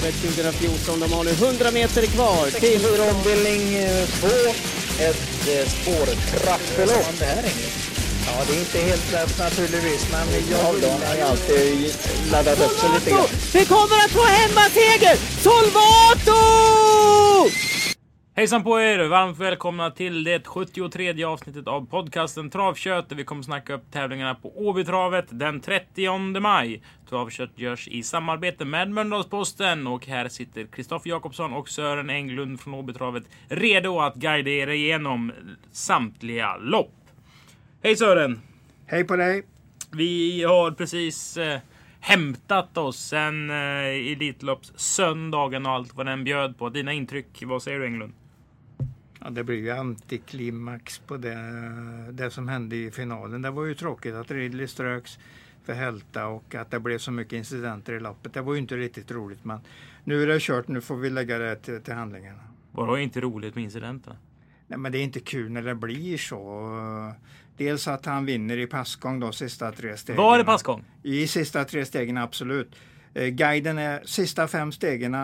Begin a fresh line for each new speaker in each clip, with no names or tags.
Obytravet 2014. De har nu 100 meter kvar till...
Ombildning 2. Ett eh, spårtrappelopp.
Det här är
Ja, det är inte helt lätt naturligtvis, men jag
har jag alltid laddat upp sig lite grann.
Vi kommer att få hemmaseger! Solvato!
Hejsan på er! Varmt välkomna till det 73 avsnittet av podcasten Travkött där vi kommer snacka upp tävlingarna på Åbytravet den 30 maj. Travkött görs i samarbete med Mölndalsposten och här sitter Kristoffer Jakobsson och Sören Englund från Åbytravet redo att guida er igenom samtliga lopp. Hej Sören!
Hej på dig!
Vi har precis eh, hämtat oss sen eh, Elitlopps söndagen och allt vad den bjöd på. Dina intryck, vad säger du Englund?
Ja, det blir ju antiklimax på det, det som hände i finalen. Det var ju tråkigt att Ridley ströks för hälta och att det blev så mycket incidenter i loppet. Det var ju inte riktigt roligt men nu är det kört. Nu får vi lägga det till, till handlingarna.
Var det inte roligt med incidenterna?
Nej, men det är inte kul när det blir så. Dels att han vinner i passgång de sista tre stegen.
Var det passgång?
I sista tre stegen, absolut. Eh, guiden är sista fem stegen.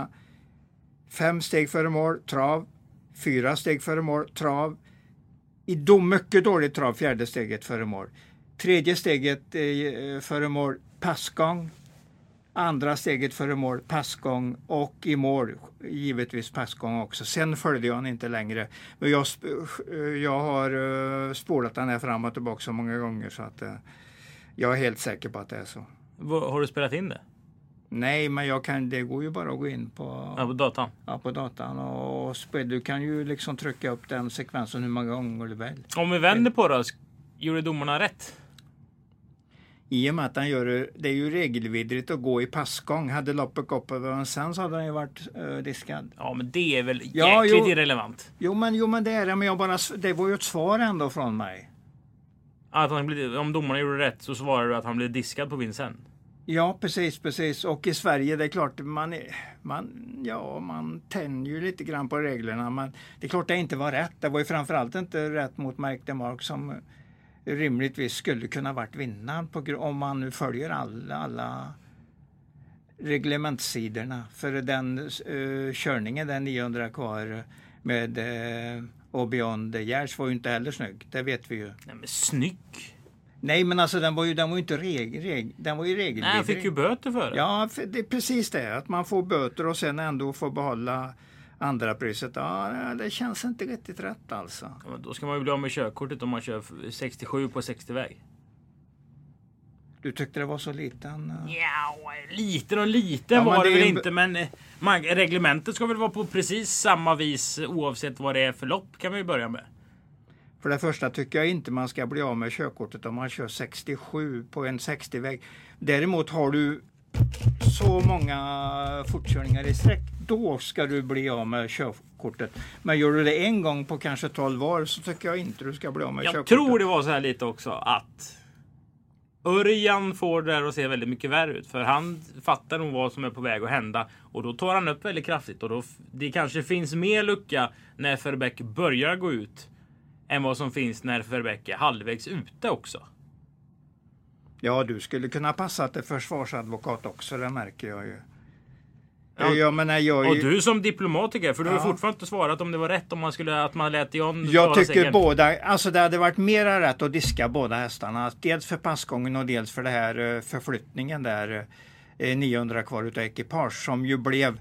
Fem steg före mål, trav. Fyra steg före mål, trav. I då mycket dåligt trav, fjärde steget före mål. Tredje steget eh, före mål, passgång. Andra steget före mål, passgång och i mål givetvis passgång också. Sen följde jag han inte längre. Men jag, eh, jag har uh, spolat den här fram och tillbaka så många gånger så att jag är helt säker på att det är så.
Har du spelat in det?
Nej, men jag kan, det går ju bara att gå in
Ja,
på,
på datan?
ja, på datan och, och. Du kan ju liksom trycka upp den sekvensen hur många gånger du vill.
Om vi vänder på det, gjorde domarna rätt?
I och med att han gör det, det är ju regelvidrigt att gå i passgång. Hade loppet gått över en sen så hade han ju varit uh, diskad.
Ja, men det är väl jäkligt
Ja, jo.
irrelevant?
Jo men, jo men det är det, men jag bara, det var ju ett svar ändå från mig.
Att han blev, om domarna gjorde rätt så svarar du att han blev diskad på vinsten.
Ja, precis, precis. Och i Sverige, det är klart, man, man, ja, man tänjer ju lite grann på reglerna. Men det är klart det inte var rätt. Det var ju framförallt inte rätt mot Mike DeMark som rimligtvis skulle kunna varit vinnaren på, om man nu följer alla, alla reglementssidorna. För den uh, körningen, den 900 kvar med uh, och Beyond the Years var ju inte heller snygg. Det vet vi ju.
Nej, men snygg!
Nej, men alltså den var ju, den var ju inte reg, reg, den var ju
Nej, han
regelvidrig.
fick ju böter för det.
Ja, för det är precis det. Att man får böter och sen ändå får behålla andra priset. Ja, det känns inte riktigt rätt alltså.
Ja, då ska man ju bli av med körkortet om man kör 67 på 60-väg.
Du tyckte det var så liten? eh?
Ja, liten och liten
Ja,
var det
det
väl inte, men eh, man, reglementet ska väl vara på precis samma vis oavsett vad det är för lopp kan vi börja med.
För det första tycker jag inte man ska bli av med körkortet om man kör 67 på en 60-väg. Däremot har du så många fortkörningar i sträck, då ska du bli av med körkortet. Men gör du det en gång på kanske 12 år så tycker jag inte du ska bli av med
Jag
körkortet.
tror det var så här lite också att Örjan får det där att se väldigt mycket värre ut. För han fattar nog vad som är på väg att hända. Och då tar han upp väldigt kraftigt. Och då, det kanske finns mer lucka när Verbeck börjar gå ut. Än vad som finns när Verbeck är halvvägs ute också.
Ja, du skulle kunna passa till försvarsadvokat också, det märker jag ju.
Ja.
Jag menar, jag,
Och
ju-
du som diplomatiker, för du har
Ja.
fortfarande inte svarat om det var rätt om man skulle att man lät John
jag tycker
segern.
båda, alltså det hade varit mera rätt att diska båda hästarna. Dels för passgången och dels för det här eh, förflyttningen där eh, 900 kvar utav ekipage som ju blev,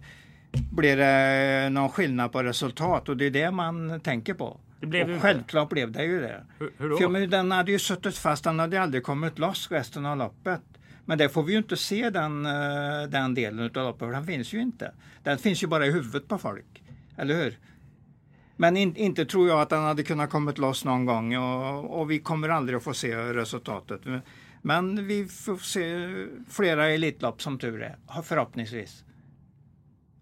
blev det någon skillnad på resultat och det är det man tänker på. Och självklart blev det ju det.
Hur, hur då?
För, den hade ju suttit fast, den hade aldrig kommit loss resten av loppet. Men det får vi ju inte se den, eh, den delen av loppet, för den finns ju inte. Den finns ju bara i huvudet på folk. Eller hur? Men in, inte tror jag att den hade kunnat kommit loss någon gång och, och vi kommer aldrig att få se resultatet. Men vi får se flera Elitlopp som tur är, förhoppningsvis.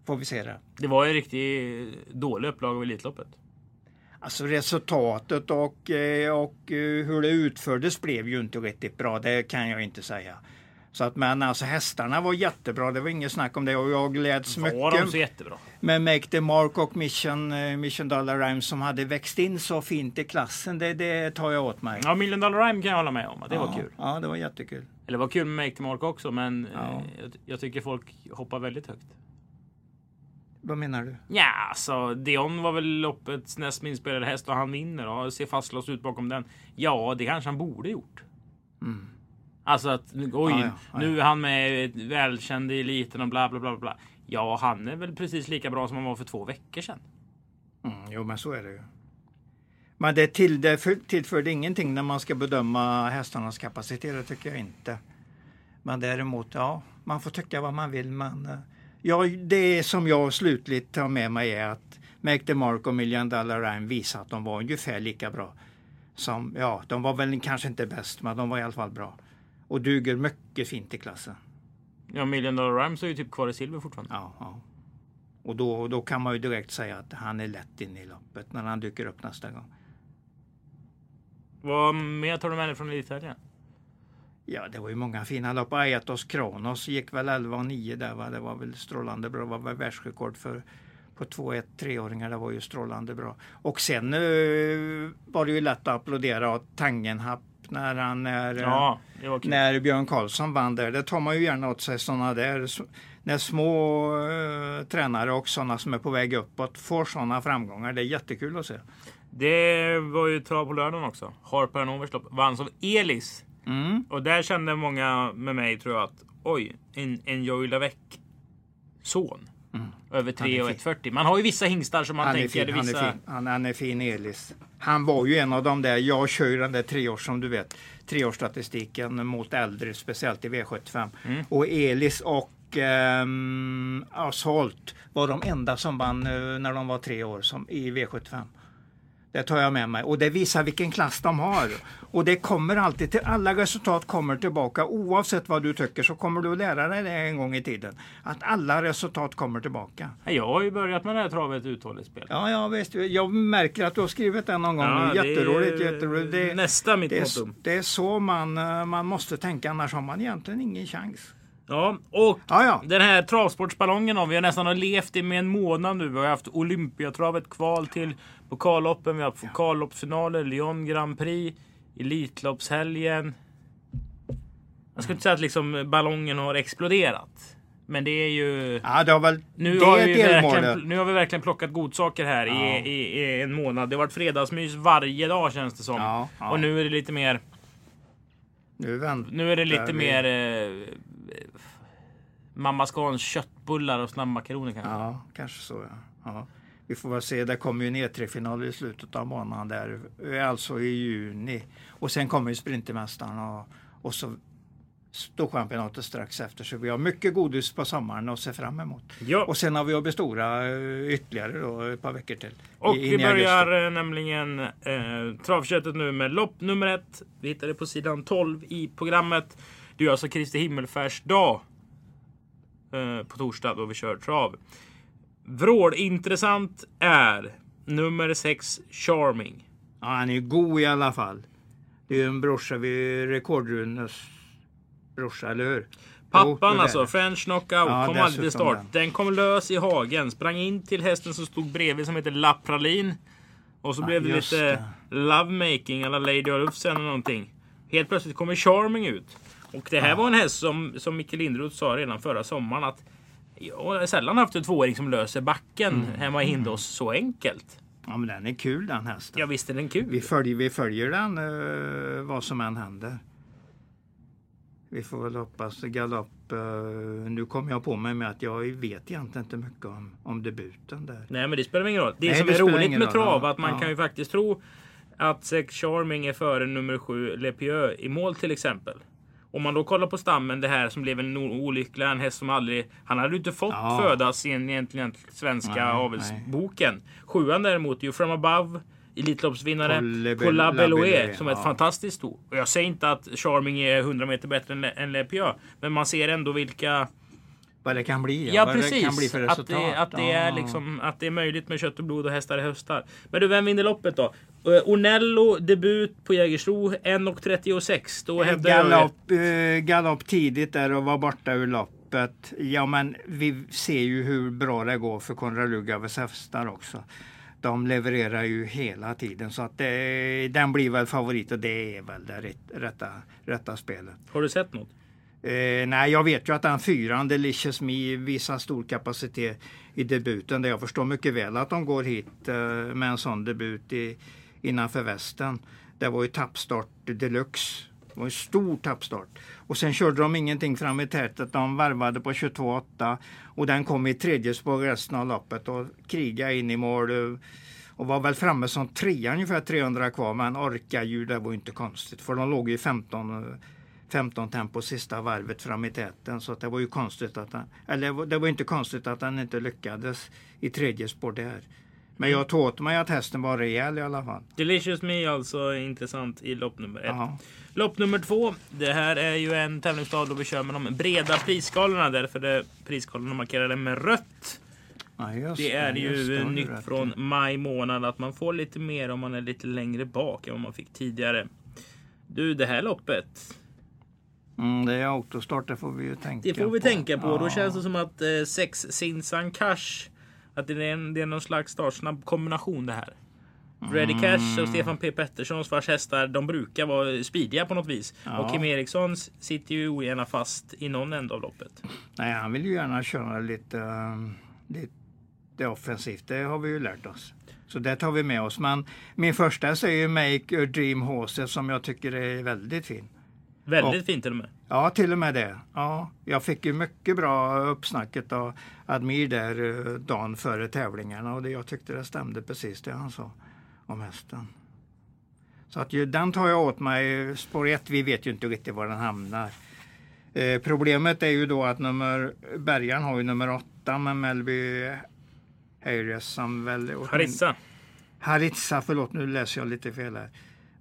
Får vi se det.
Det var ju en riktigt dålig upplaga av Elitloppet.
Alltså resultatet och, eh, och eh, hur det utfördes blev ju inte riktigt bra, det kan jag inte säga. Så att, men alltså hästarna var jättebra, det var inget snack om det och jag gläds
Var de
mycket
så jättebra?
med Make the Mark och Mission, eh, Mission Dollar Rhyme som hade växt in så fint i klassen. Det, det tar jag åt mig.
Ja, Million Dollar Rhyme kan jag hålla med om. Det var
ja,
kul.
Ja, det var jättekul.
Eller det var kul med Make the Mark också, men
Ja.
jag, jag tycker folk hoppar väldigt högt.
Vad menar du?
Ja, alltså Dion var väl loppets näst minst spelade häst och han vinner och ser fastlåst ut bakom den. Ja, det kanske han borde gjort. Alltså att oj,
Ja, ja, ja.
nu är han med välkänd i eliten och bla bla bla bla. Ja, han är väl precis lika bra som han var för två veckor sedan.
Mm, jo, men så är det ju. Men det, till, det för- tillförde ingenting när man ska bedöma hästarnas kapacitet, det tycker jag inte. Men däremot, ja, man får tycka vad man vill. Men eh, ja, det som jag slutligt tar med mig är att the Mark och Million Dollar Rhyme visar att de var ungefär lika bra. Som, ja, de var väl kanske inte bäst, men de var i alla fall bra. Och duger mycket fint i klassen.
Ja, Million Dollar Rhymes är ju typ kvar i silver fortfarande.
Ja, ja. Och då, då kan man ju direkt säga att han är lätt in i loppet när han dyker upp nästa gång.
Vad mer tar du med dig från elithelgen?
Ja, det var ju många fina lopp. Aetos Kronos gick väl 11 och 9 där va. Det var väl strålande bra. Det var väl världsrekord för på 2-1 treåringar. Det var ju strålande bra. Och sen eh, var det ju lätt att applådera åt Tangenhap när han när, eh,
Ja, kul.
när Björn Karlsson vann där. Det tar man ju gärna åt sig sådana där. När små eh, tränare och sådana som är på väg uppåt får sådana framgångar. Det är jättekul att se.
Det var ju trav på lördagen också. Harper Hanovers lopp vanns av Elis.
Mm.
Och där kände många med mig tror jag att oj, en, en Joy Lavec son. Över 3 och
fin.
140. Man har ju vissa hingstar som man
Han är,
tänker.
fin, han,
vissa...
är fin. Han, han är fin Elis. Han var ju en av de där, jag kör ju den där treårs som du vet, treårsstatistiken mot äldre, speciellt i V75.
Mm.
Och Elis och ehm, Assault var de enda som vann eh, när de var tre år som, i V75. Det tar jag med mig och det visar vilken klass de har. Och det kommer alltid till, alla resultat kommer tillbaka oavsett vad du tycker så kommer du att lära dig det en gång i tiden. Att alla resultat kommer tillbaka.
Ja, Jag har ju börjat med det här travet uthålligt spel.
Ja, ja visst. Jag märker att du har skrivit det någon gång.
Ja,
nu.
det är
jätteroligt, jätteroligt. Det,
nästa mitt
det, är, det är så man, eh, man måste tänka, annars har man egentligen ingen chans.
Ja, och
Ja, ja.
den här travsportsballongen har vi har nästan har levt i med en månad nu. Vi har haft Olympiatravet kval till pokalloppen. Vi har pokalloppsfinaler, Lyon Grand Prix, Elitloppshelgen. Jag skulle inte säga att liksom ballongen har exploderat. Men det är ju...
Ja, det har väl,
Nu,
det
har
är
vi verkligen, nu har vi verkligen plockat godsaker här
Ja.
i, i, i en månad. Det har varit fredagsmys varje dag känns det som.
Ja, ja.
Och nu är det lite mer...
Nu, vänt,
Nu är det lite
vi-
mer... Eh, Mamma Scans köttbullar och snabbmakaroner kanske.
Ja, kanske så ja. Vi får väl se, det kommer ju en E3-final i slutet av månaden där, alltså i juni. Och sen kommer ju Sprintermästaren och, och så Storchampionatet strax efter. Så vi har mycket godis på sommaren att se fram emot.
Ja.
Och sen har vi att Stora eh, ytterligare då, ett par veckor till.
Och vi
i augusti.
börjar eh, nämligen eh, travköttet nu med lopp nummer ett. Vi hittar det på sidan 12 i programmet. Det är alltså Kristi himmelfärdsdag eh, på torsdag då vi kör trav. Vrålintressant är nummer 6 Charming.
Ja, han är ju god i alla fall. Det är ju en brorsa vid rekordrunes brorsa, eller hur?
Pappan
det
alltså,
det.
French Knockout,
Ja,
kom aldrig till start.
den.
Den kom lös i hagen, sprang in till hästen som stod bredvid som heter La Praline. Och så
Ja,
blev det lite lovemaking eller Lady Arufsen eller någonting. Helt plötsligt kommer Charming ut. Och det här var en häst som, som Micke Lindroth sa redan förra sommaren att jag har sällan haft en tvååring som löser backen
Mm.
hemma i Hindås så enkelt.
Ja, men den är kul den hästen.
Ja visst är den kul.
Vi följer, vi följer den eh, vad som än händer. Vi får väl hoppas galopp. eh, nu kom jag på mig med att jag vet egentligen inte mycket om, om debuten där.
Nej men det spelar ingen roll. Det
Nej,
som
det
är roligt med
roll.
trav
Ja,
att man
ja.
kan ju faktiskt tro att Sex Charming är före nummer 7 Lepieux i mål till exempel. Om man då kollar på stammen, det här som blev en olycklig, en häst som aldrig... Han hade ju inte fått
Ja.
födas i en egentligen svenska avelsboken. Sjuan däremot, ju From Above, Elitloppsvinnare,
Beloe,
Beloe, som är ett
ja.
fantastiskt sto. Och jag säger inte att Charming är 100 meter bättre än, Le- än Lepieux, men man ser ändå vilka...
Vad det kan bli.
Ja,
vad
precis.
det bli för
att, det, att, det är
Ja.
liksom, att det är möjligt med kött och blod och hästar i höstar. Men du, vem vinner loppet då? Uh, Ornello debut på Jägersro 1.36. Då hävdar jag...
Galopp, eh, galopp tidigt där och var borta ur loppet. Ja, men vi ser ju hur bra det går för Konrad Lugavers hästar också. De levererar ju hela tiden så att det, den blir väl favorit och det är väl det rätt- rätta, rätta spelet.
Har du sett något?
Eh, nej, jag vet ju att den fyran, Delicious Me, visar stor kapacitet i debuten. Där jag förstår mycket väl att de går hit eh, med en sån debut i, innanför västen. Det var ju tappstart deluxe. Det var en stor tappstart. Och sen körde de ingenting fram i tätet. De varvade på 22,8 och den kom i tredje spår resten av loppet och krigade in i mål. Och var väl framme som trea ungefär 300 kvar men orka ju, det var ju inte konstigt. För de låg ju 15 15 tempo sista varvet fram i täten. Så att det var ju konstigt att han, eller det var inte konstigt att han inte lyckades i tredje spår där. Men jag tog åt mig att hästen var rejäl i alla fall.
Delicious Me alltså intressant i lopp nummer ett.
Jaha.
Lopp nummer två. Det här är ju en tävlingsdag då vi kör med de breda prisskalorna. Därför är prisskalorna markerade med rött.
Ja, just
Det är
det,
ju
du
nytt
rätt
från maj månad att man får lite mer om man är lite längre bak än vad man fick tidigare. Du, det här loppet.
Mm, det är autostart, det får vi ju tänka
Det får vi
på.
tänka på. Då
Ja.
känns det som att eh, sex Sinsan Cash. Att det är, en, det är någon slags startsnabb kombination det här. Cash
Mm.
och Stefan P Petterssons vars hästar de brukar vara speediga på något vis.
Ja.
Och Kim Erikssons sitter ju ogärna fast i någon ända av loppet.
Nej, han vill ju gärna köra lite, eh, lite offensivt. Det har vi ju lärt oss. Så det tar vi med oss. Men min första säger Make a Dream Horses som jag tycker är väldigt fin.
Väldigt fint till och med.
Ja, till och med det. Ja, jag fick ju mycket bra uppsnacket av Admir där eh, dagen före tävlingarna och det, jag tyckte det stämde precis det han sa om hästen. Så att ju, den tar jag åt mig. Spår 1, vi vet ju inte riktigt var den hamnar. Eh, problemet är ju då att nummer, Bergan har ju nummer 8 med Melby Hayres som väl...
Harissa.
Haritsa, förlåt nu läser jag lite fel här.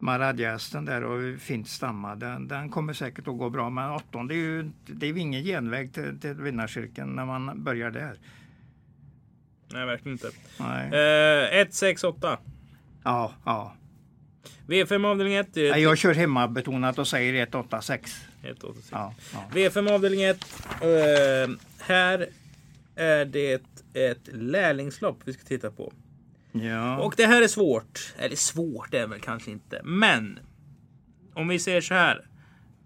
Maradjahästen där och fint stamma, den, den kommer säkert att gå bra. Men 18 det är ju det är ju ingen genväg till, till vinnarcirkeln när man börjar där.
Nej, verkligen inte.
Nej.
Eh, 1, 6, 8.
Ja, ja.
V5 avdelning 1.
Nej, Jag kör hemmabetonat och säger 186.
1, 8, 6.
Ja, ja.
V5 avdelning 1. Eh, här är det ett lärlingslopp vi ska titta på.
Ja.
Och det här är svårt. Eller svårt är väl kanske inte. Men om vi säger så här.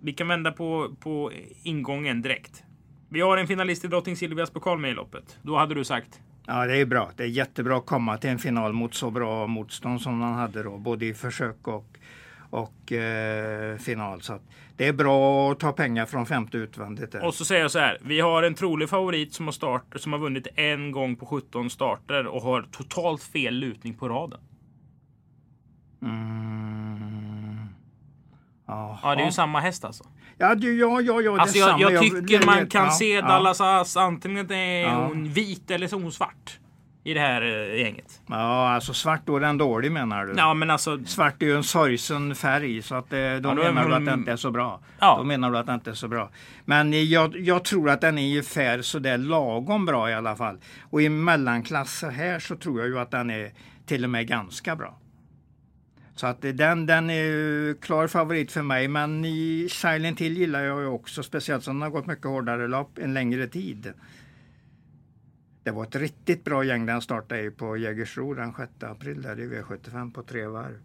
Vi kan vända på, på ingången direkt. Vi har en finalist i Drottning Silvias pokal med i loppet. Då hade du sagt.
ja, det är bra. Det är jättebra att komma till en final mot så bra motstånd som han hade då. Både i försök och, och eh, final. Så att det är bra att ta pengar från femte utvändigt. Där.
Och så säger jag så här. Vi har en trolig favorit som har, start, som har vunnit en gång på 17 starter och har totalt fel lutning på raden.
Mm.
Ja, det är ju samma häst alltså.
Ja, du, ja, ja, ja.
Alltså jag, jag tycker man
jag-
kan
ja,
se
ja.
Dallas Ass antingen är
Ja.
hon vit eller så är hon svart. I det här eh, gänget.
Ja, alltså svart då är den dålig menar du?
Ja, men alltså.
Svart är ju en sorgsen färg så att eh, då
Ja,
menar du att den inte är så bra.
Ja.
Då menar du att den inte är så bra. Men jag, jag tror att den är ungefär sådär lagom bra i alla fall. Och i mellanklasser här så tror jag ju att den är till och med ganska bra. Så att den, den är klar favorit för mig. Men i Silent Hill gillar jag ju också. Speciellt som den har gått mycket hårdare lopp en längre tid. Det var ett riktigt bra gäng den startade i på Jägersro den 6 april där i V75 på tre varv.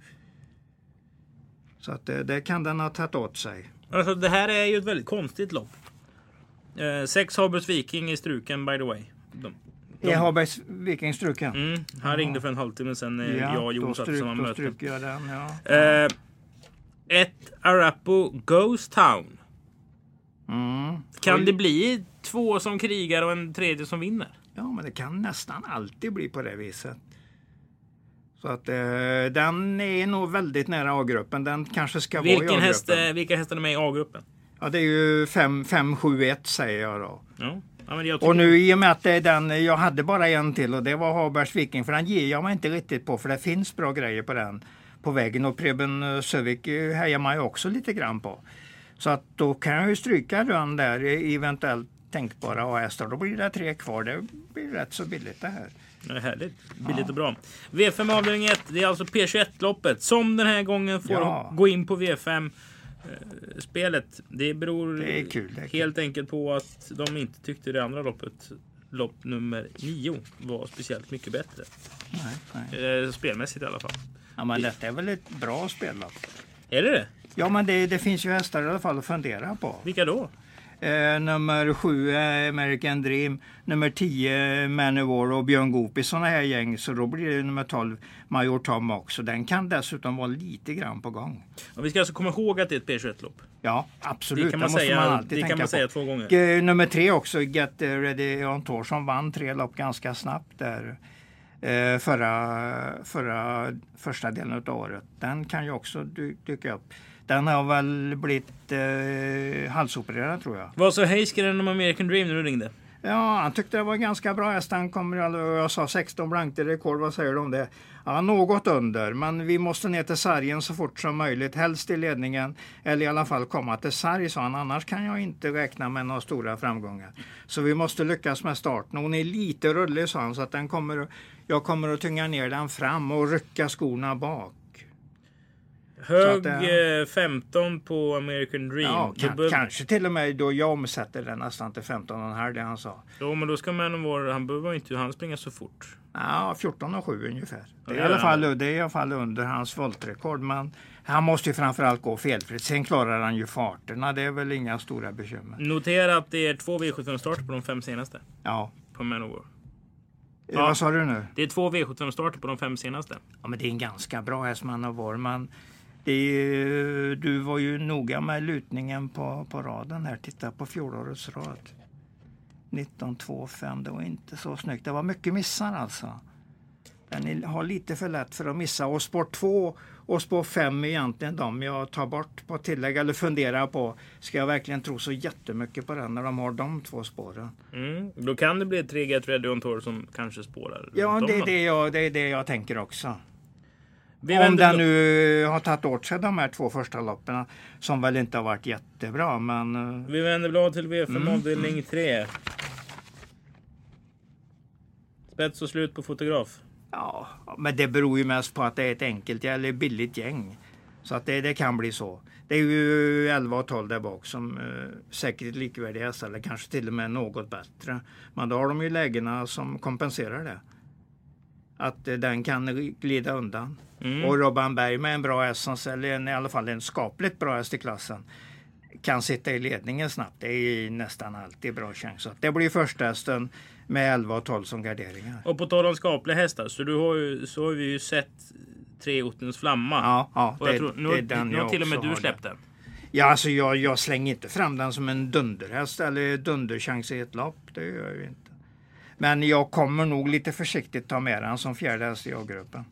Så att det, det kan den ha tagit åt sig.
Alltså, det här är ju ett väldigt konstigt lopp. Eh, sex Habers Viking i struken by the way. De,
Är Habergs Viking struken?
mm, han ringde för en halvtimme sedan. eh, jag och Jon satt i samma möte.
jag den. Ja.
Eh, ett Arapo Ghost Town.
Mm.
Kan det bli två som krigar och en tredje som vinner?
Ja, men det kan nästan alltid bli på det viset. Så att eh, den är nog väldigt nära A-gruppen. Den kanske ska vara i
Vilken häst,
A-gruppen.
eh, vilka hästar är med i A-gruppen?
Ja, det är ju 5-7-1 säger jag då.
Ja. Ja,
Och nu i och med att det är den, jag hade bara en till och det var Habergs Viking för den ger jag mig inte riktigt på för det finns bra grejer på den på vägen och Preben eh, Sövik eh, hejar man ju också lite grann på. Så att då kan jag ju stryka den där eventuellt tänkbara A-hästar. Då blir det tre kvar. Det blir rätt så billigt det här.
Det är härligt. Billigt och bra. V5 avdelning 1. Det är alltså P21-loppet som den här gången får
Ja.
gå in på V5-spelet. Det beror
Det kul, det
helt enkelt på att de inte tyckte det andra loppet, lopp nummer 9, var speciellt mycket bättre.
Nej, nej.
Eh, spelmässigt i alla fall.
Ja, men detta är väl ett bra spellopp.
Är det det?
Ja, men det, det finns ju hästar i alla fall att fundera på.
Vilka då?
Eh, nummer 7 är American Dream. Nummer 10 Manowar och Björn Goop i sådana här gäng. Så då blir det nummer 12 Major Tom också. Den kan dessutom vara lite grann på gång.
Och vi ska alltså komma ihåg att det är ett P21-lopp.
Ja, absolut.
Det kan man
måste
säga-
alltid
det kan man säga två gånger.
Eh, nummer tre också, Get Ready On Tour som vann tre lopp ganska snabbt där eh, förra, förra första delen av året. Den kan ju också dy- dyka upp. Den har väl blivit eh, halsopererad tror jag.
Vad sa Heiskanen om American Dream när du ringde?
Ja, han tyckte det var ganska bra häst. Han kommer, jag sa 16 blankt i rekord, vad säger du om det? Ja, något under, men vi måste ner till sargen så fort som möjligt. Helst i ledningen, eller i alla fall komma till sarg, sa han. Annars kan jag inte räkna med några stora framgångar. Så vi måste lyckas med starten. Hon är lite rullig, sa han, så att den kommer, jag kommer att tynga ner den fram och rycka skorna bak.
Hög
att, eh,
eh, 15 på American Dream.
Ja, kan, kanske till och med då jag omsätter den nästan till 15,5 det han sa.
Jo, men då ska Manowar, han behöver inte han springa så fort.
Ja, 14 och 7 ungefär. Det
Ja,
är,
det
i alla fall, det är i alla fall under hans voltrekord. Men han måste ju framförallt gå felfritt. Sen klarar han ju farterna. Det är väl inga stora bekymmer.
Notera att det är två V75-starter på de fem senaste.
Ja.
På Manowar.
Eh, Vad sa du nu?
Det är två V75-starter på de fem senaste.
Ja, men det är en ganska bra häst man har varit. Men är, du var ju noga med lutningen på, på raden här. Titta på fjolårets rad. 19-2-5. Det var inte så snyggt. Det var mycket missar alltså. Den har lite för lätt för att missa. Och spår 2 och spår 5 är egentligen de jag tar bort på tillägg eller funderar på. Ska jag verkligen tro så jättemycket på den när de har de två spåren?
Mm. Då kan det bli ett 3 Get Ready On Tour som kanske spårar.
Ja, det är det jag, det är det jag tänker också.
Vi
Om den nu har tagit åt sig de här två första loppen som väl inte har varit jättebra men eh,
Vi vänder blad till V5
Mm.
avdelning 3. Spets och slut på fotograf.
ja, men det beror ju mest på att det är ett enkelt eller billigt gäng. Så att det, det kan bli så. Det är ju 11 och 12 där bak som eh, säkert är likvärdiga eller kanske till och med något bättre. Men då har de ju lägena som kompenserar det. Att eh, den kan glida undan.
Mm.
Och Robban Berg med en bra häst, eller en, i alla fall en skapligt bra häst i klassen, kan sitta i ledningen snabbt. Det är nästan alltid bra chans. Så det blir första hästen med 11 och 12 som garderingar.
Och på tal om skapliga hästar så, du har ju, så har vi ju sett tre Ottens flamma.
Ja, ja
Och
det,
tror, nu,
det är den
nu
jag
till och med du släppt den.
Ja, alltså jag, jag slänger inte fram den som en dunderhäst eller dunderchans i ett lopp. Det gör jag ju inte. Men jag kommer nog lite försiktigt ta med den som fjärde häst i A-gruppen.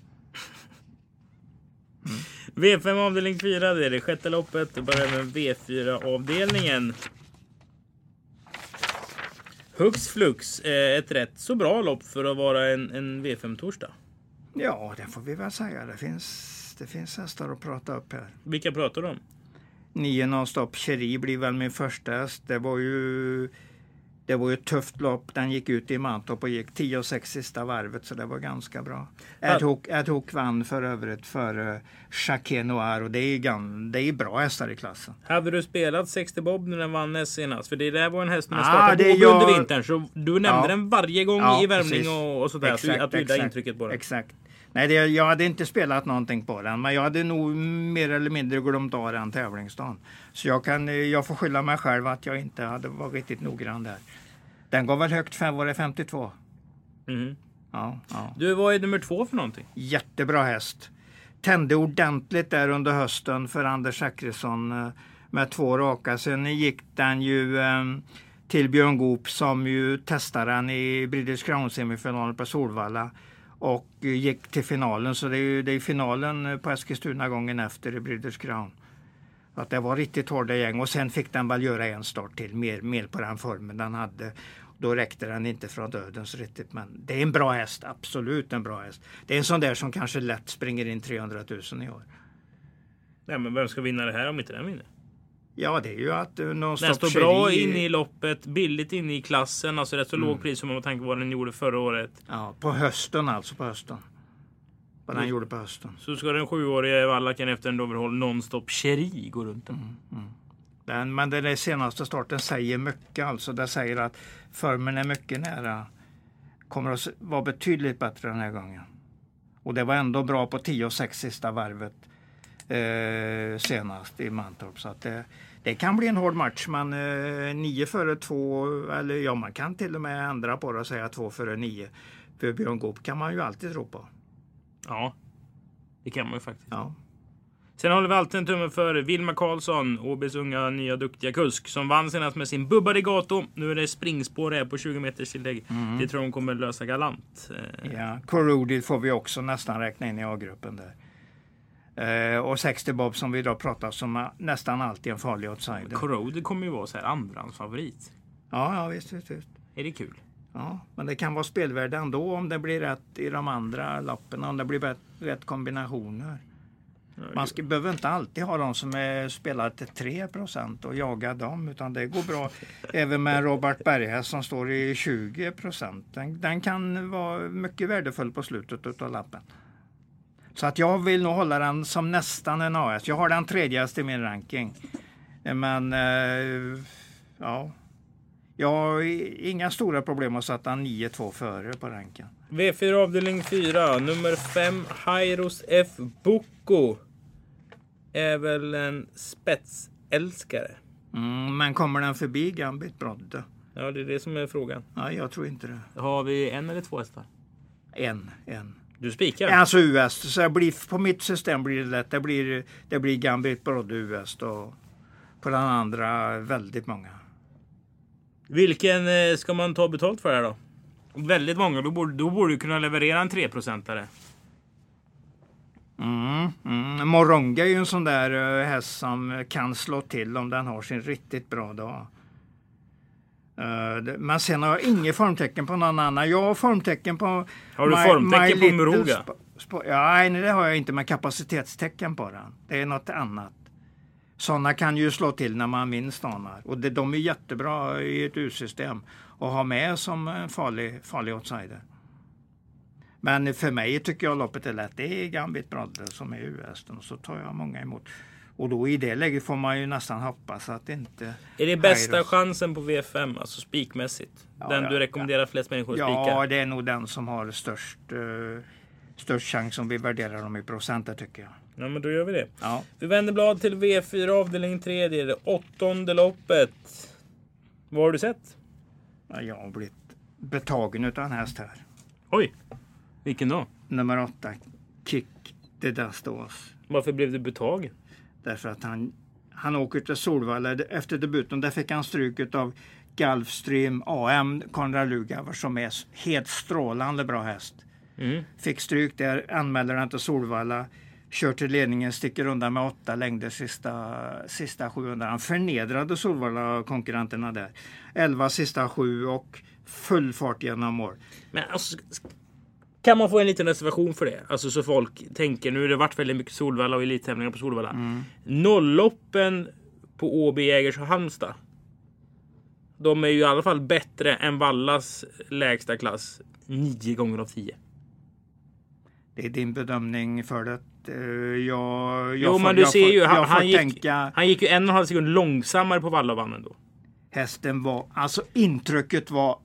V5 avdelning 4, det är det sjätte loppet. Det börjar med V4 avdelningen. Hux flux, eh, ett rätt så bra lopp för att vara en, en V5-torsdag.
Ja, det får vi väl säga. Det finns, det finns hästar att prata upp här.
Vilka pratar du om?
Nio nonstop Cherie blir väl min första häst. Det var ju det var ju ett tufft lopp. Den gick ut i Mantorp och gick 10 och 6 sista varvet så det var ganska bra. Ad Hoc vann för övrigt för uh, Jacquet Noir och det är, gan, det är bra hästar i klassen.
Hade du spelat 60 Bob när den vann senast? För det där var en häst som
Ah,
startade
det jag-
under vintern. Så du nämnde
Ja.
den varje gång
Ja,
i värmning
precis.
och, och sådär. att du, att du gillade intrycket på den.
Exakt. Nej, det, jag hade inte spelat någonting på den, men jag hade nog mer eller mindre glömt av den tävlingsdagen. Så jag, kan, eh, jag får skylla mig själv att jag inte hade varit riktigt noggrann där. Den gav väl högt, var det 52?
Mhm.
Ja, ja.
Du, vad är nummer två för någonting?
Jättebra häst. Tände ordentligt där under hösten för Anders Zachrisson eh, med två raka. Sen gick den ju eh, till Björn Goop som ju testade den i British Crown-semifinalen på Solvalla och eh, gick till finalen. Så det är ju det är finalen eh, på Eskilstuna gången efter i British Crown. Så Att det var riktigt hårda gäng och sen fick den väl göra en start till, mer, mer på den formen den hade. Då räckte den inte från dödens riktigt. Men det är en bra häst, absolut en bra häst. Det är en sån där som kanske lätt springer in 300 000 i år.
Nej, men vem ska vinna det här om inte den vinner?
Ja, det är ju att
Den
någonstans
står bra inne i loppet, billigt inne i klassen. Alltså rätt så
Mm.
låg pris som med tanke på vad den gjorde förra året.
Ja, på hösten alltså, på hösten. Vad den
Mm.
gjorde på hösten.
Så ska den sjuåriga vallacken efter en overhaul nonstop Cherie gå runt den.
Mm. Den, men den senaste starten säger mycket alltså. Det säger att formen är mycket nära. Kommer att vara betydligt bättre den här gången. Och det var ändå bra på 10 och 6 sista varvet eh, senast i Mantorp. Så att det, Det kan bli en hård match, men eh, nio före två, eller ja, man kan till och med ändra på det och säga två före nio. För Björn Goop kan man ju alltid tro på.
Ja, det kan man ju faktiskt.
Ja.
Sen håller vi alltid en tumme för Vilma Karlsson, Åbys unga nya duktiga kusk som vann senast med sin Bubba Regato. Nu är det springspår här på 20 meters tillägg. Det tror hon kommer lösa galant. Eh,
Ja, Corroded får vi också nästan räkna in i A-gruppen där. Eh, och 60 Bob som vi då pratar som är nästan alltid en farlig outsider.
Corroded kommer ju vara så här andrahandsfavorit.
Ja, ja visst, visst, visst.
Är det kul?
Ja, men det kan vara spelvärde ändå om det blir rätt i de andra loppen, om det blir rätt, kombinationer. Man ska, behöver inte alltid ha de som är spelade till 3 och jaga dem, utan det går bra även med Robert Berghäst som står i 20 den, den kan vara mycket värdefull på slutet av lappen. Så att jag vill nog hålla den som nästan en AS. Jag har den tredje i min ranking. Men eh, ja, jag har inga stora problem att sätta 9-2 före på ranken.
V4 avdelning 4, nummer 5, Hairos F. Boko. Är väl en spetsälskare.
Mm, men kommer den förbi Gambit Brodde?
Ja, det är det som är frågan.
Nej, jag tror inte det.
Har vi en eller två hästar?
En, en.
Du spikar?
Alltså US. Så det blir, på mitt system blir det lätt. Det blir, det blir Gambit Brodde US och på den andra väldigt många.
Vilken eh, ska man ta betalt för här då? Väldigt många. Då borde, då borde du kunna leverera en 3-procentare.
Mm, mm. Moronga är ju en sån där uh, häst som kan slå till om den har sin riktigt bra dag. Det, men sen har jag inget formtecken på någon annan. Jag har formtecken på...
Har du formtecken på
Little
Muruga?
Ja, nej, det har jag inte, men kapacitetstecken på den. Det är något annat. Sådana kan ju slå till när man minst anar. Och det, de är jättebra i ett U-system att ha med som en farlig, farlig outsider. Men för mig tycker jag loppet är lätt. Det är Gambit Brodde som är U-hästen och så tar jag många emot. Och då i det läget får man ju nästan hoppas att det inte...
Är det bästa
Hairos-
chansen på V5, alltså spikmässigt?
Ja,
den
ja,
du rekommenderar flest människor att spika?
Ja, det är nog den som har störst, uh, störst chans om vi värderar dem i procenter tycker jag.
Ja, men då gör vi det.
Ja.
Vi vänder blad till V4 avdelning 3. Det är det åttonde loppet. Vad har du sett?
Ja, Jag har blivit betagen utav en häst här.
Oj! Vilken då?
Nummer åtta, Kick the Dust Off.
Varför blev du betagen?
Därför att han, han åker till Solvalla efter debuten. Där fick han stryk av Gulfstream AM Konrad Lugauer som är helt strålande bra häst.
Mm.
Fick stryk där, anmäler den till Solvalla. Kör till ledningen, sticker undan med åtta längder sista, sista 700. Han förnedrade Solvalla-konkurrenterna där. 11 sista sju och full fart genom mål.
Men alltså, kan man få en liten reservation för det? Alltså så folk tänker, nu har det varit väldigt mycket Solvalla och elittävlingar på Solvalla.
Mm.
Nolloppen på Åby, Jägers och Halmstad. De är ju i alla fall bättre än Vallas lägsta klass. Nio gånger av tio.
Det är din bedömning för det. Eh, Jag, jag
Jo,
får,
men du ser
får,
ju. Han, han, gick,
tänka,
han gick ju en och en halv sekund långsammare på Valla och vann ändå.
hästen var, alltså intrycket var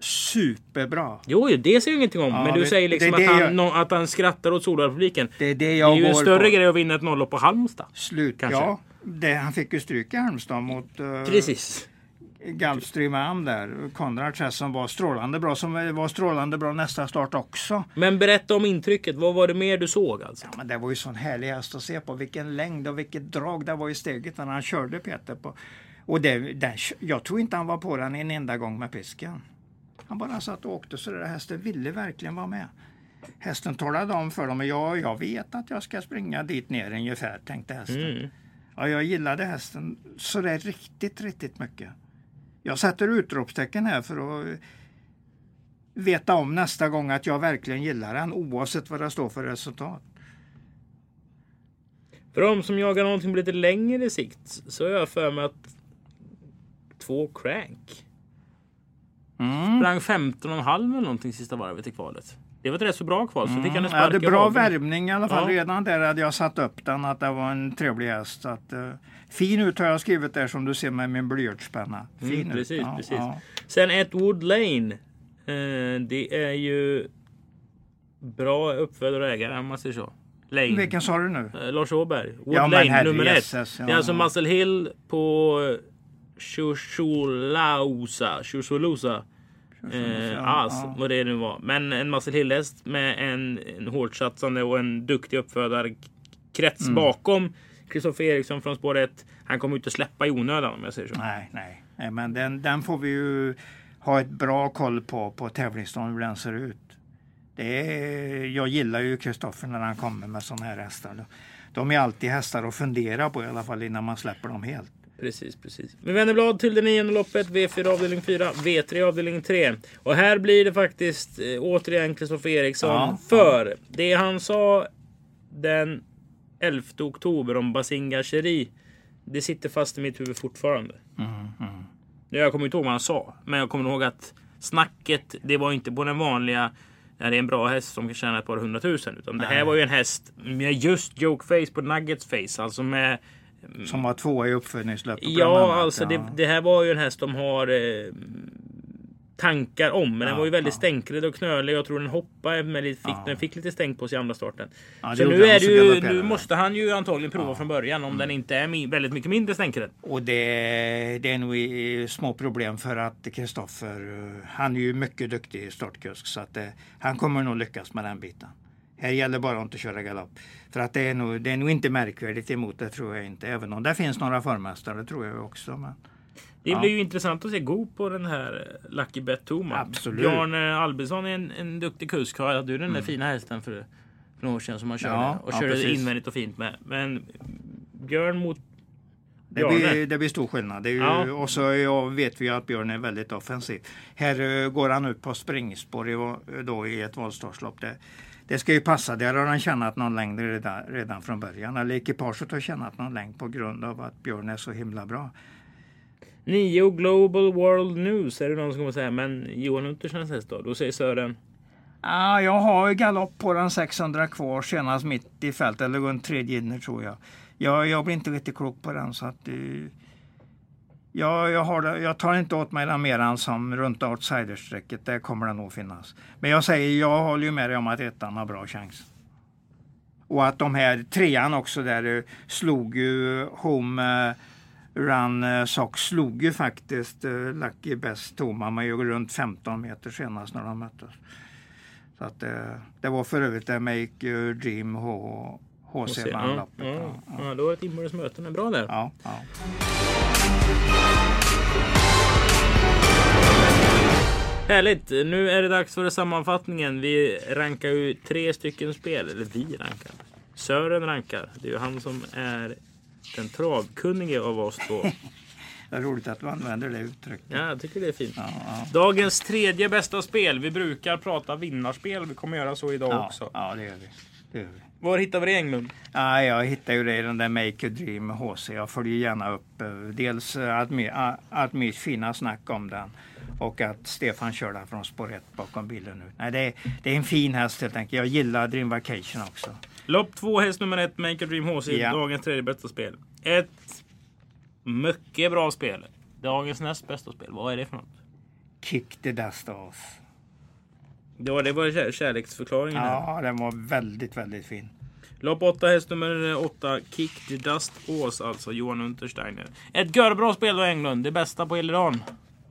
superbra.
Jo, det säger jag ingenting om.
Ja,
men du
det-
säger liksom
det är
att,
det
han,
jag-
att han skrattar åt Solvalla-publiken.
Det är det
Det är
jag
ju en större
på.
grej att vinna ett nollopp på Halmstad.
Slut,
kanske.
ja. Det, han fick ju stryk i Halmstad mot uh,
Precis.
Gulfstream Am där. Konrads häst som var strålande bra, som var strålande bra nästa start också.
Men berätta om intrycket. Vad var det mer du såg alltså?
Ja, men det var ju sån härlig häst att se på. Vilken längd och vilket drag det var i steget när han körde Peter på. Och det, den, jag tror inte han var på den en enda gång med pisken. Han bara satt och åkte så där hästen ville verkligen vara med. Hästen talade om för dem, ja, jag vet att jag ska springa dit ner ungefär, tänkte hästen.
Mm.
Ja, jag gillade hästen så där riktigt, riktigt mycket. Jag sätter utropstecken här för att veta om nästa gång att jag verkligen gillar den oavsett vad det står för resultat.
För de som jagar någonting på lite längre sikt så har jag för mig att två crank
Mm.
sprang 15,5 eller någonting sista varvet i kvalet. Det var ett rätt så bra kval. Så fick han spark
hade
i
bra värmning i alla fall.
Ja.
Redan där hade jag satt upp den att det var en trevlig häst. Så att, uh, fin ut har jag skrivit där som du ser med min blyertspenna. Fin
Mm, precis,
Ja,
precis.
ja.
Sen ett Wood Lane. Eh, det är ju bra uppfödare och ägare om man säger så. Lane.
Vilken sa du nu?
Eh, Lars Åberg. Wood
Ja,
Lane,
herre
nummer ett.
jösses,
Det är
ja.
alltså Muscle Hill på Chuchulausa. Chuchulusa. Eh, as,
ja.
vad det nu var. Men en Muscle Hill-häst med en, en hårt satsande och en duktig uppfödarkrets
Mm.
bakom Kristoffer Eriksson från spår 1. Han kommer inte att släppa i onödan om jag säger så.
Nej, nej, nej men den, den får vi ju ha ett bra koll på på tävlingsdagen hur den ser ut. Det är, jag gillar ju Kristoffer när han kommer med sådana här hästar. De är alltid hästar att fundera på i alla fall innan man släpper dem helt.
Precis, precis. Vi vänder blad till det nionde loppet. V4 avdelning 4, V3 avdelning 3. Och här blir det faktiskt eh, återigen Kristoffer Eriksson.
Ja,
för det han sa den 11 oktober om Basinga Cheri. Det sitter fast i mitt huvud fortfarande.
Mm,
Jag kommer inte ihåg vad han sa. Men jag kommer ihåg att snacket, det var inte på den vanliga när det är en bra häst som kan tjäna ett par hundratusen. Utan det här var ju en häst med just joke face på Nuggets face. Alltså med
Som var tvåa i uppfödningsloppet. bland
Ja, alltså. Det, det här var ju en häst de har eh, tankar om. Men den
Ja,
var ju väldigt
ja.
stänklig och knölig. Jag tror den hoppade, men fick,
Ja.
den fick lite stänk på sig i andra starten.
Ja, det
så nu,
den,
är det ju, nu
den.
måste han ju antagligen prova från början om
Mm.
den inte är väldigt mycket mindre stänkrädd.
Och det, det är nog små problem för att Kristoffer, eh, han är ju mycket duktig i startkusk så att eh, han kommer nog lyckas med den biten. Här gäller bara att inte köra galopp. För att det är, nog, det är nog inte märkvärdigt emot det tror jag inte. Även om det finns några förmästare tror jag också. Men
Det
Ja.
blir ju intressant att se Go på den här eh, Lucky Bet Toma.
Absolut.
Björn eh, Albesson är en, en duktig kusk. Hade du den där fina hästen för, för några år sedan som han körde?
Mm. Ja,
och
ja,
körde
precis.
invändigt och fint med. Men Björn mot
det, blir, det blir stor skillnad. Det ju,
Ja.
Och så ja, vet vi att Björn är väldigt offensiv. Här eh, går han ut på springspår i, då, i ett voltstartslopp. Det, det ska ju passa. Där har han tjänat någon längd redan, redan från början. Eller ekipaget har tjänat någon längd på grund av att Björn är så himla bra.
Nio Global World News är det någon som kommer säga. Men Johan Untersens häst då? Då säger Sören.
Ah, jag har galopp på den 600 kvar senast mitt i fältet, eller runt tredje inner tror jag. jag. Jag blir inte riktigt klok på den så att eh, jag, jag, har, jag tar inte åt mig den mer än som runt outsiderstrecket. Där kommer den nog finnas. Men jag säger, jag håller ju med dig om att ettan har bra chans. Och att de här trean också där eh, slog ju Home eh, Run Sox Sock slog ju faktiskt Lucky Best Toma man ju runt 15 meter senast när de möttes. Så att det var för övrigt det Make Your Dream H- HC vann
ja,
loppet.
ja,
Ja,
ja, då var det ett inbördes möte. Men bra där.
ja, ja.
Härligt! Nu är det dags för sammanfattningen. Vi rankar ju tre stycken spel. Eller vi rankar. Sören rankar. Det är ju han som är den travkunnige av oss två.
Det är roligt att du använder det uttrycket.
Ja, jag tycker det är fint.
Ja, ja.
Dagens tredje bästa spel. Vi brukar prata vinnarspel. Vi kommer göra så idag
Ja,
också.
ja, det gör vi. Det gör vi.
Var hittar vi det Englund?
Ja, jag hittar ju det i den där Make a Dream HC. Jag följer gärna upp eh, dels Admi, A- Admis fina snack om den och att Stefan kör där från spår 1 bakom bilen nu. Nej, det, är, det är en fin häst helt enkelt. Jag gillar Dream Vacation också.
Lopp två, häst nummer ett, Make a Dream HC.
Ja.
Dagens tredje bästa spel. Ett mycket bra spel. Dagens näst bästa spel. Vad är det för något?
Kick the dust off.
Ja, det var kär- kärleksförklaringen här.
Ja, den var väldigt, väldigt fin.
Lopp 8, häst nummer 8, Kick the Dust Ås, alltså Johan Untersteiner. Ett görbra spel då Englund, det bästa på hela dagen.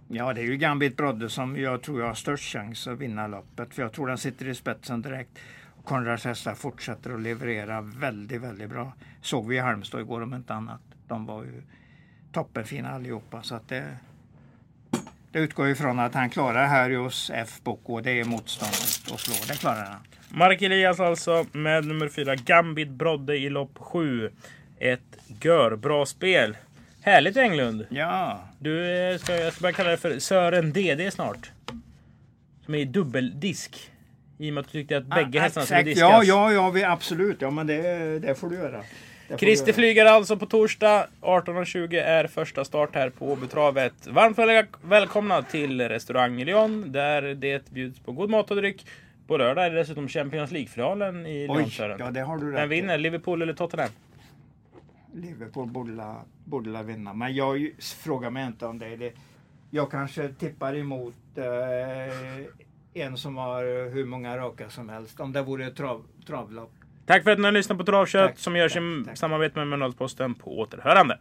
Ja, det är ju Gambit Brodde som jag tror jag har störst chans att vinna loppet. För jag tror den sitter i spetsen direkt. Konrads hästar fortsätter att leverera väldigt, väldigt bra. Såg vi i Halmstad igår om inte annat. De var ju toppenfina allihopa. Så att det, det utgår ifrån att han klarar Harrios F-bok och det är motståndet att slå. Det klarar han.
Mark Elias alltså med nummer 4, Gambit Brodde i lopp 7. Ett görbra spel. Härligt Englund!
Ja,
Du, eh, ska, jag ska bara kalla det för Sören DD snart. Som är i dubbeldisk. I och med att du tyckte att bägge hästarna skulle diskas.
Ja, ja, ja, vi, absolut. Ja, men det, det får du göra.
Christer
göra.
flyger alltså på torsdag. 18.20 är första start här på Åbytravet. Varmt väl- välkomna till restaurang Lyon där det bjuds på god mat och dryck. På lördag är det dessutom Champions League-finalen i Lyon.
Ja det har du rätt
Vem vinner? Liverpool eller Tottenham?
Liverpool borde la vinna. Men jag frågar mig inte om det. det jag kanske tippar emot eh, en som har hur många raka som helst. Om det vore ett trav, travlopp.
Tack för att ni har lyssnat på Travkött som görs i
tack, tack.
samarbete med Mölndalsposten på återhörande.